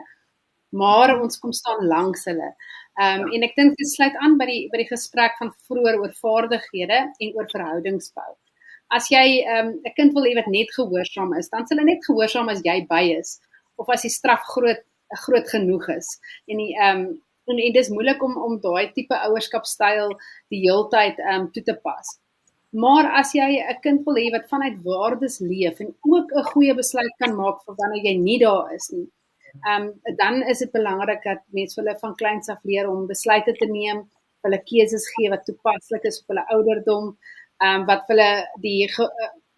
maar ons kom staan langs hulle. Ehm um, en ek dink dit sluit aan by die by die gesprek van vroeër oor vaardighede en oor verhoudingsbou. As jy ehm um, 'n kind wil hê wat net gehoorsaam is, dan sal hulle net gehoorsaam as jy by is of as die straf groot groot genoeg is. En die ehm um, en, en dis moeilik om om daai tipe ouerskapstyl die heeltyd ehm um, toe te pas. Maar as jy 'n kind wil hê wat vanuit waardes leef en ook 'n goeie besluit kan maak vir wanneer jy nie daar is nie, Ehm um, dan is dit belangrik dat mense hulle van kleins af leer om besluite te neem, hulle keuses gee wat toepaslik is op hulle ouderdom, ehm um, wat hulle die ge,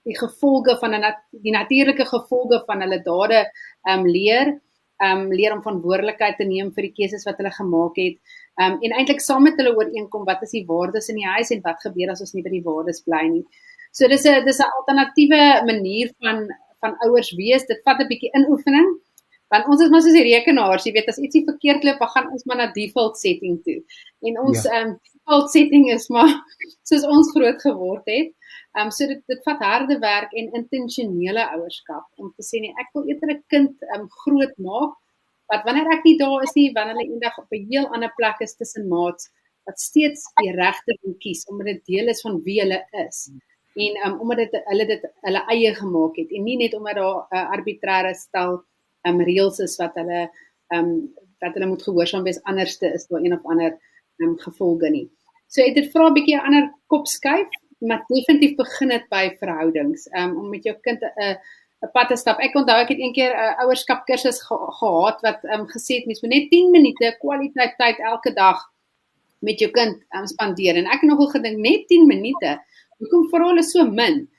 die gevolge van 'n nat, die natuurlike gevolge van hulle dade ehm um, leer, ehm um, leer om verantwoordelikheid te neem vir die keuses wat hulle gemaak het. Ehm um, en eintlik saam met hulle ooreenkom wat is die waardes in die huis en wat gebeur as ons nie by die waardes bly nie. So dis 'n dis 'n alternatiewe manier van van ouers wees. Dit vat 'n bietjie inoefening want ons is maar soos die rekenaars, jy weet as ietsie verkeerd loop, dan gaan ons maar na default setting toe. En ons ja. ehm ja. um, default setting is maar soos ons groot geword het. Ehm um, so dit dit vat harde werk en intentionele ouerskap om te sê nee, ek wil eerder 'n kind ehm um, groot maak wat wanneer ek nie daar is nie, wanneer hulle eendag op 'n heel ander plek is tussen maats wat steeds die regte ding kies omdat dit deel is van wie hulle is. En um, omdat dit hulle dit hulle eie gemaak het en nie net omdat daar 'n uh, arbitreëre stel um, reëls is wat hulle ehm um, wat hulle moet gehoorsaam wees anderste is daar een of ander ehm um, gevolge nie. So het dit vra 'n bietjie 'n ander kop skuif, maar definitief begin dit by verhoudings. Ehm um, om met jou kind 'n 'n pad te stap. Ek onthou ek het een keer 'n uh, ouerskap kursus ge gehad wat ehm um, gesê het mens moet net 10 minute kwaliteit tyd elke dag met jou kind um, spandeer en ek het nogal gedink net 10 minute. Hoekom vra hulle so min?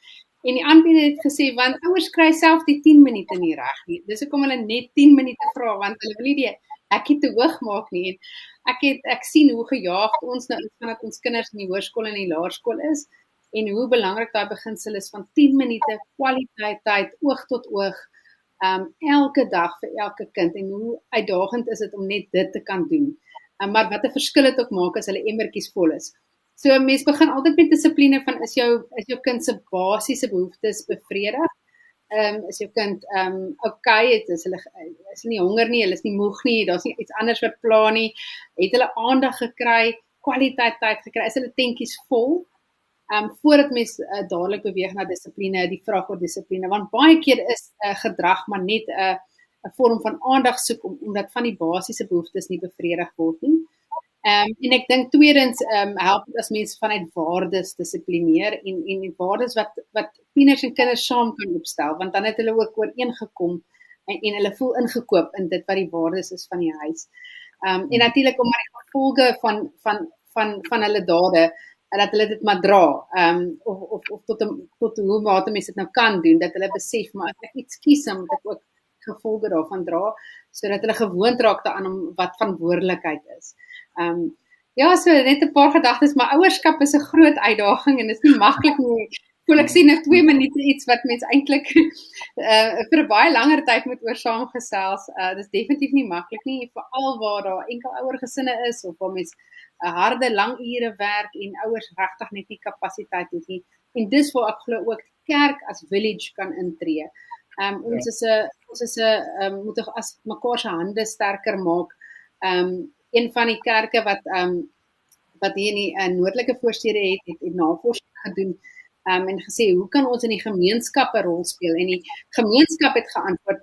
En die aanbieder het gesê want ouers kry self die 10 minute nie reg nie. Dis hoekom hulle net 10 minute vra want hulle wil nie die hekkie te hoog maak nie. En ek het ek sien hoe gejaagd ons nou is vandat ons kinders in die hoërskool en die laerskool is en hoe belangrik daai beginsel is van 10 minute kwaliteit tyd oog tot oog um elke dag vir elke kind en hoe uitdagend is dit om net dit te kan doen. Um, maar wat 'n verskil dit ook maak as hulle emmertjies vol is. So mense begin altyd met dissipline van is jou is jou kind se basiese behoeftes bevredig. Ehm um, is jou kind ehm um, okay, het is hulle is hulle nie honger nie, hulle is nie moeg nie, daar's nie iets anders wat pla nie. Het hulle aandag gekry, kwaliteit tyd gekry, is hulle tentjies vol? Ehm um, voordat mens uh, dadelik beweeg na dissipline, die vraag oor dissipline, want baie keer is 'n uh, gedrag maar net 'n uh, 'n vorm van aandag soek om omdat van die basiese behoeftes nie bevredig word nie. Ehm um, en ek dink tweedens ehm um, help as mense vanuit waardes dissiplineer en en die waardes wat wat tieners en kinders saam kan opstel want dan het hulle ook ooreengekom en en hulle voel ingekoop in dit wat die waardes is van die huis. Ehm um, en natuurlik om maar die gevolge van van van van hulle dade en dat hulle dit maar dra. Ehm um, of of of tot 'n tot hoe mate mense dit nou kan doen dat hulle besef maar as ek iets kies dan moet ek ook gevolge daarvan dra sodat hulle gewoond raak daaraan om wat verantwoordelikheid is. Ehm um, ja, so net 'n paar gedagtes, maar ouerskap is 'n groot uitdaging en dit is nie maklik nie. Voel ek sien net 2 minute iets wat mense eintlik uh vir baie langer tyd moet oor saamgesels. Uh dis definitief nie maklik nie, veral waar daar enkel ouer gesinne is of waar mense 'n uh, harde lang ure werk en ouers regtig net nie kapasiteit het nie. En dis waar ek glo ook kerk as village kan intree. Ehm um, ons ja. is 'n ons is 'n um, moet as mekaar se hande sterker maak. Ehm um, een van die kerke wat ehm um, wat hier in die uh, noordelike voorstede het, het, het navorsing gedoen um, en gesê hoe kan ons in die gemeenskap 'n rol speel? En die gemeenskap het geantwoord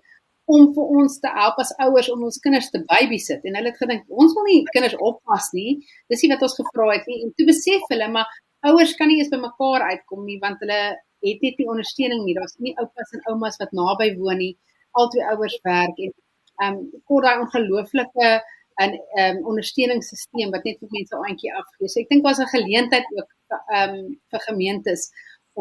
om vir ons te help as ouers om ons kinders te babysit. En hulle het gedink ons wil nie kinders oppas nie. Dis nie wat ons gevra het nie. En toe besef hulle maar ouers kan nie eens by mekaar uitkom nie want hulle het net nie ondersteuning nie. Daar's nie oupas en oumas wat naby woon nie. Albei ouers werk en ehm um, kort daai ongelooflike 'n ehm um, ondersteuningssisteem wat net vir mense aantjie afgee. So ek dink was 'n geleentheid ook ehm um, vir gemeentes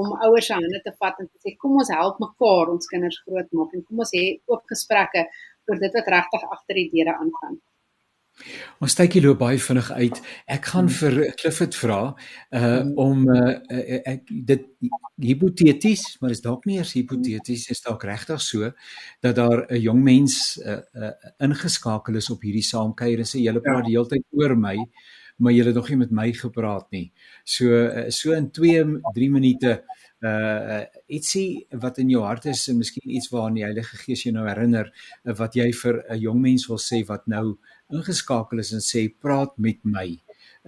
om ouers se hande te vat en te sê kom ons help mekaar ons kinders grootmaak en kom ons hê oop gesprekke oor dit wat regtig agter die deure aangaan. Ons tydjie loop baie vinnig uit. Ek gaan hmm. vir Clifford vra uh hmm. om uh ek dit hipoteties, maar is dalk nie eers hipoteties, is dalk regtig so dat daar 'n jong mens uh, uh ingeskakel is op hierdie saamkuier en sê julle praat ja. die hele tyd oor my, maar julle het nog nie met my gepraat nie. So uh, so in 2 3 minute uh ietsie wat in jou hart is en miskien iets waaraan die Heilige Gees jou nou herinner uh, wat jy vir 'n jong mens wil sê wat nou ingeskakel is en sê praat met my.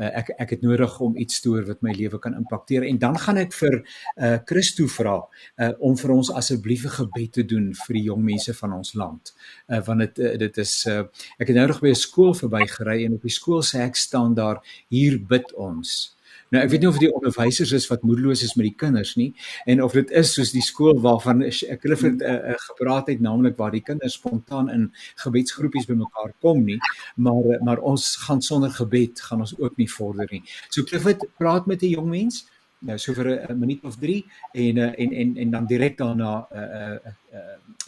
Uh, ek ek het nodig om iets te hoor wat my lewe kan impakteer en dan gaan ek vir uh Christo vra uh om vir ons asseblief 'n gebed te doen vir die jong mense van ons land. Uh want dit uh, dit is uh ek het nou nog by 'n skool verbygery en op die skool sê ek staan daar hier bid ons. Nou ek weet nie of dit onderwysers is wat moedeloos is met die kinders nie en of dit is soos die skool waarvan ek hulle vir 'n uh, uh, gepraat het naamlik waar die kinders spontaan in gebedsgroepies bymekaar kom nie maar uh, maar ons gaan sonder gebed gaan ons ook nie vorder nie. So Clifford praat met 'n jong mens nou so vir 'n minuut of 3 en uh, en en en dan direk daarna uh uh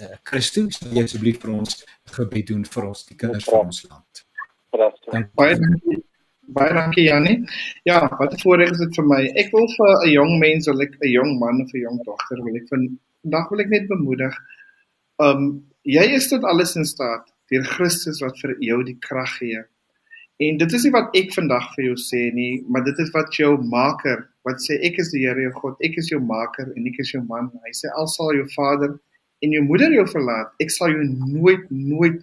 uh Christus uh, uh, asseblief vir ons gebed doen vir ons die kinders van ons land. Baie dankie. Baie dankie Janie. Ja, wat 'n voorreg is dit vir my. Ek wil vir 'n jong mens, wil ek 'n jong man of 'n jong dogter wil ek vandag wil ek net bemoedig. Um jy is tot alles in staat deur Christus wat vir jou die krag gee. En dit is nie wat ek vandag vir jou sê nie, maar dit is wat jou maker, wat sê ek is die Here jou God, ek is jou maker en ek is jou man. Hy sê al sal jou vader en jou moeder jou verlaat, ek sal jou nooit nooit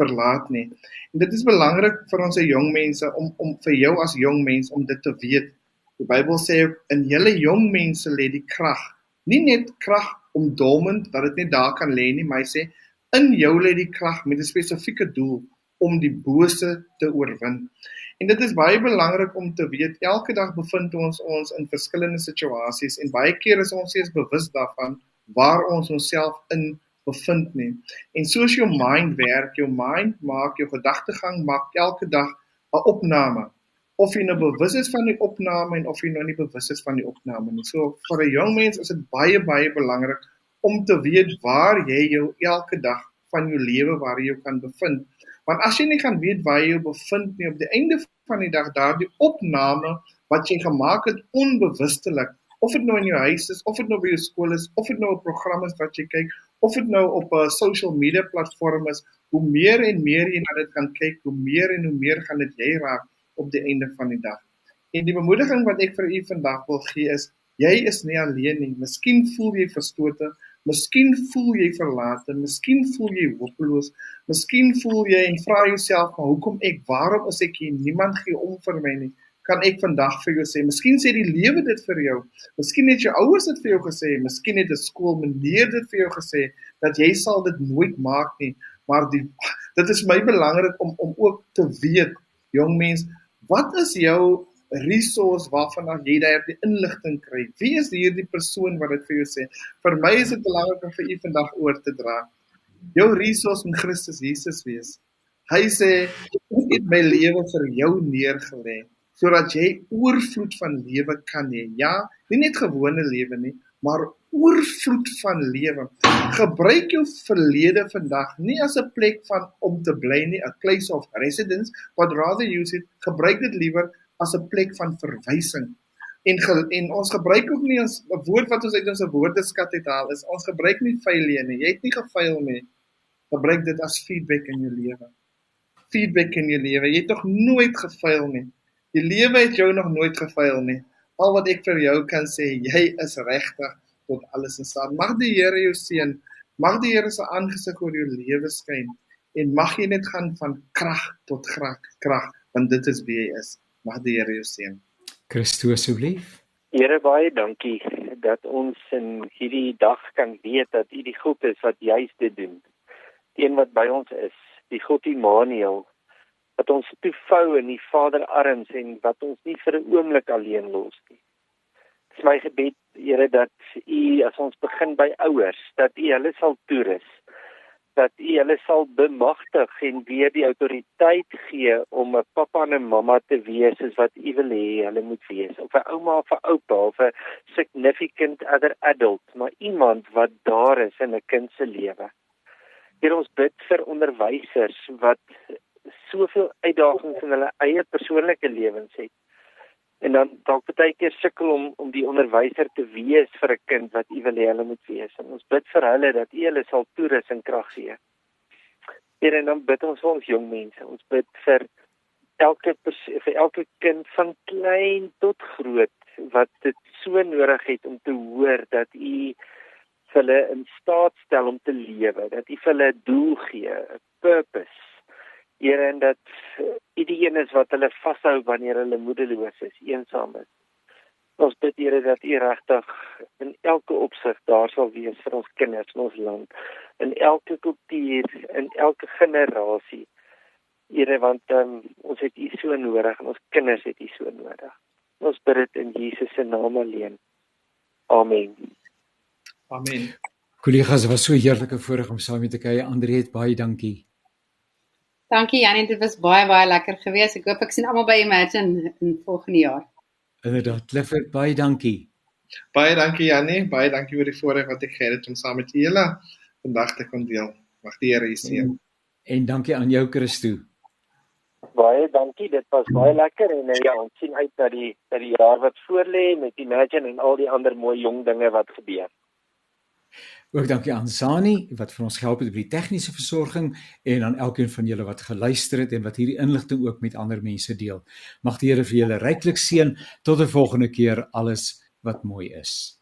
verlaat nie. En dit is belangrik vir ons se jong mense om om vir jou as jong mens om dit te weet. Die Bybel sê in julle jong mense lê die krag. Nie net krag om domend dat dit net daar kan lê nie, maar hy sê in jou lê die krag met 'n spesifieke doel om die bose te oorwin. En dit is baie belangrik om te weet elke dag bevind ons ons in verskillende situasies en baie keer is ons nie eens bewus daarvan waar ons onsself in bevind nie. En soos jou mind werk, jou mind maak jou gedagtegang maak elke dag 'n opname. Of jy nou bewus is van die opname en of jy nou nie bewus is van die opname nie. So vir 'n jong mens is dit baie baie belangrik om te weet waar jy jou elke dag van jou lewe waar jy jou kan bevind. Want as jy nie gaan weet waar jy jou bevind nie op die einde van die dag daardie opname wat jy gemaak het onbewustelik of dit nou in jou huis is of dit nou by jou skool is of dit nou 'n program is wat jy kyk of dit nou op 'n social media platform is, hoe meer en meer jy na dit gaan kyk, hoe meer en hoe meer gaan dit jy raak op die einde van die dag. En die bemoediging wat ek vir u vandag wil gee is, jy is nie alleen nie. Miskien voel jy verstote, miskien voel jy verlate, miskien voel jy hopeloos, miskien voel jy en vra jouself, maar hoekom ek? Waarom is ek hier? Niemand gee om vir my nie kan ek vandag vir jou sê, miskien sê die lewe dit vir jou. Miskien het jou ouers dit vir jou gesê, miskien het 'n skool meneer dit vir jou gesê dat jy sal dit nooit maak nie. Maar die dit is my belangrik om om ook te weet, jong mens, wat is jou resource waarvan jy daardie inligting kry? Wie is hierdie persoon wat dit vir jou sê? Vir my is dit belangrik om vir u vandag oor te dra. Jou resource in Christus Jesus wees. Hy sê ek het my lewe vir jou neergelê sodat jy oorvloed van lewe kan hê. Ja, nie net gewone lewe nie, maar oorvloed van lewe. Gebruik jou verlede vandag nie as 'n plek van om te bly nie, a place of residence, but rather use it gebruik dit liewer as 'n plek van verwysing. En ge, en ons gebruik ook nie ons woord wat ons uit ons woordeskat uithaal is ons gebruik nie failure nie. Jy het nie gefaal nie. Gebruik dit as feedback in jou lewe. Feedback in jou lewe. Jy het nog nooit gefaal nie. Die lewe het jou nog nooit gefaal nie. Al wat ek vir jou kan sê, jy is regtig tot alles in staat. Mag die Here jou seën. Mag die Here se aangesig oor jou lewe skyn en mag jy net gaan van krag tot krag, krag, want dit is wie jy is. Mag die Here jou seën. Christus asseblief. Here baie dankie dat ons in hierdie dag kan weet dat U die God is wat juis dit doen. Die een wat by ons is, die God Immanuel wat ons toevou in die Vader arms en wat ons nie vir 'n oomblik alleen los nie. Dit is my gebed, Here, dat U as ons begin by ouers, dat U hulle sal toerus, dat U hulle sal bemagtig en weer die autoriteit gee om 'n pappa en 'n mamma te wees soos wat U wil hê hulle moet wees, of 'n ouma of 'n oupa of 'n significant other adult, maar iemand wat daar is in 'n kind se lewe. Hier ons bid vir onderwysers wat soveel uitdagings in hulle eie persoonlike lewens het. En dan dalk baie keer sukkel om om die onderwyser te wees vir 'n kind wat u wil hê hulle moet wees. En ons bid vir hulle dat u hulle sal toerus en krag gee. Here en dan bid ons vir ons jong mense. Ons bid vir elke vir elke kind van klein tot groot wat dit so nodig het om te hoor dat u hulle in staat stel om te lewe, dat u vir hulle 'n doel gee, 'n purpose Here en dat U die een is wat hulle vashou wanneer hulle moedeloos is, eensaam is. Ons bid Here dat U regtig in elke opsig daar sal wees vir ons kinders in ons land, in elke kultuur, in elke generasie. Here want um, ons het U so nodig en ons kinders het U so nodig. Ons bid dit in Jesus se naam alleen. Amen. Amen. Kollegas, was so heerlike voorreg om saam met te kuier. Andre het baie dankie. Dankie Janie, dit was baie baie lekker geweest. Ek hoop ek sien almal by Imagine in volgende jaar. Inderdaad, Clifford, baie dankie. Baie dankie Janie, baie dankie vir die voorreg wat ek gehad het om saam met julle vandag te kon deel. Mag die Here u seën. En, en dankie aan jou Christo. Baie dankie, dit was baie lekker en ja, ons sien uit na die na die jaar wat voorlê met Imagine en al die ander mooi jong dinge wat gebeur. Ook dankie aan Sani wat vir ons gehelp het by die tegniese versorging en aan elkeen van julle wat geluister het en wat hierdie inligting ook met ander mense deel. Mag die Here vir julle ryklik seën tot 'n volgende keer alles wat mooi is.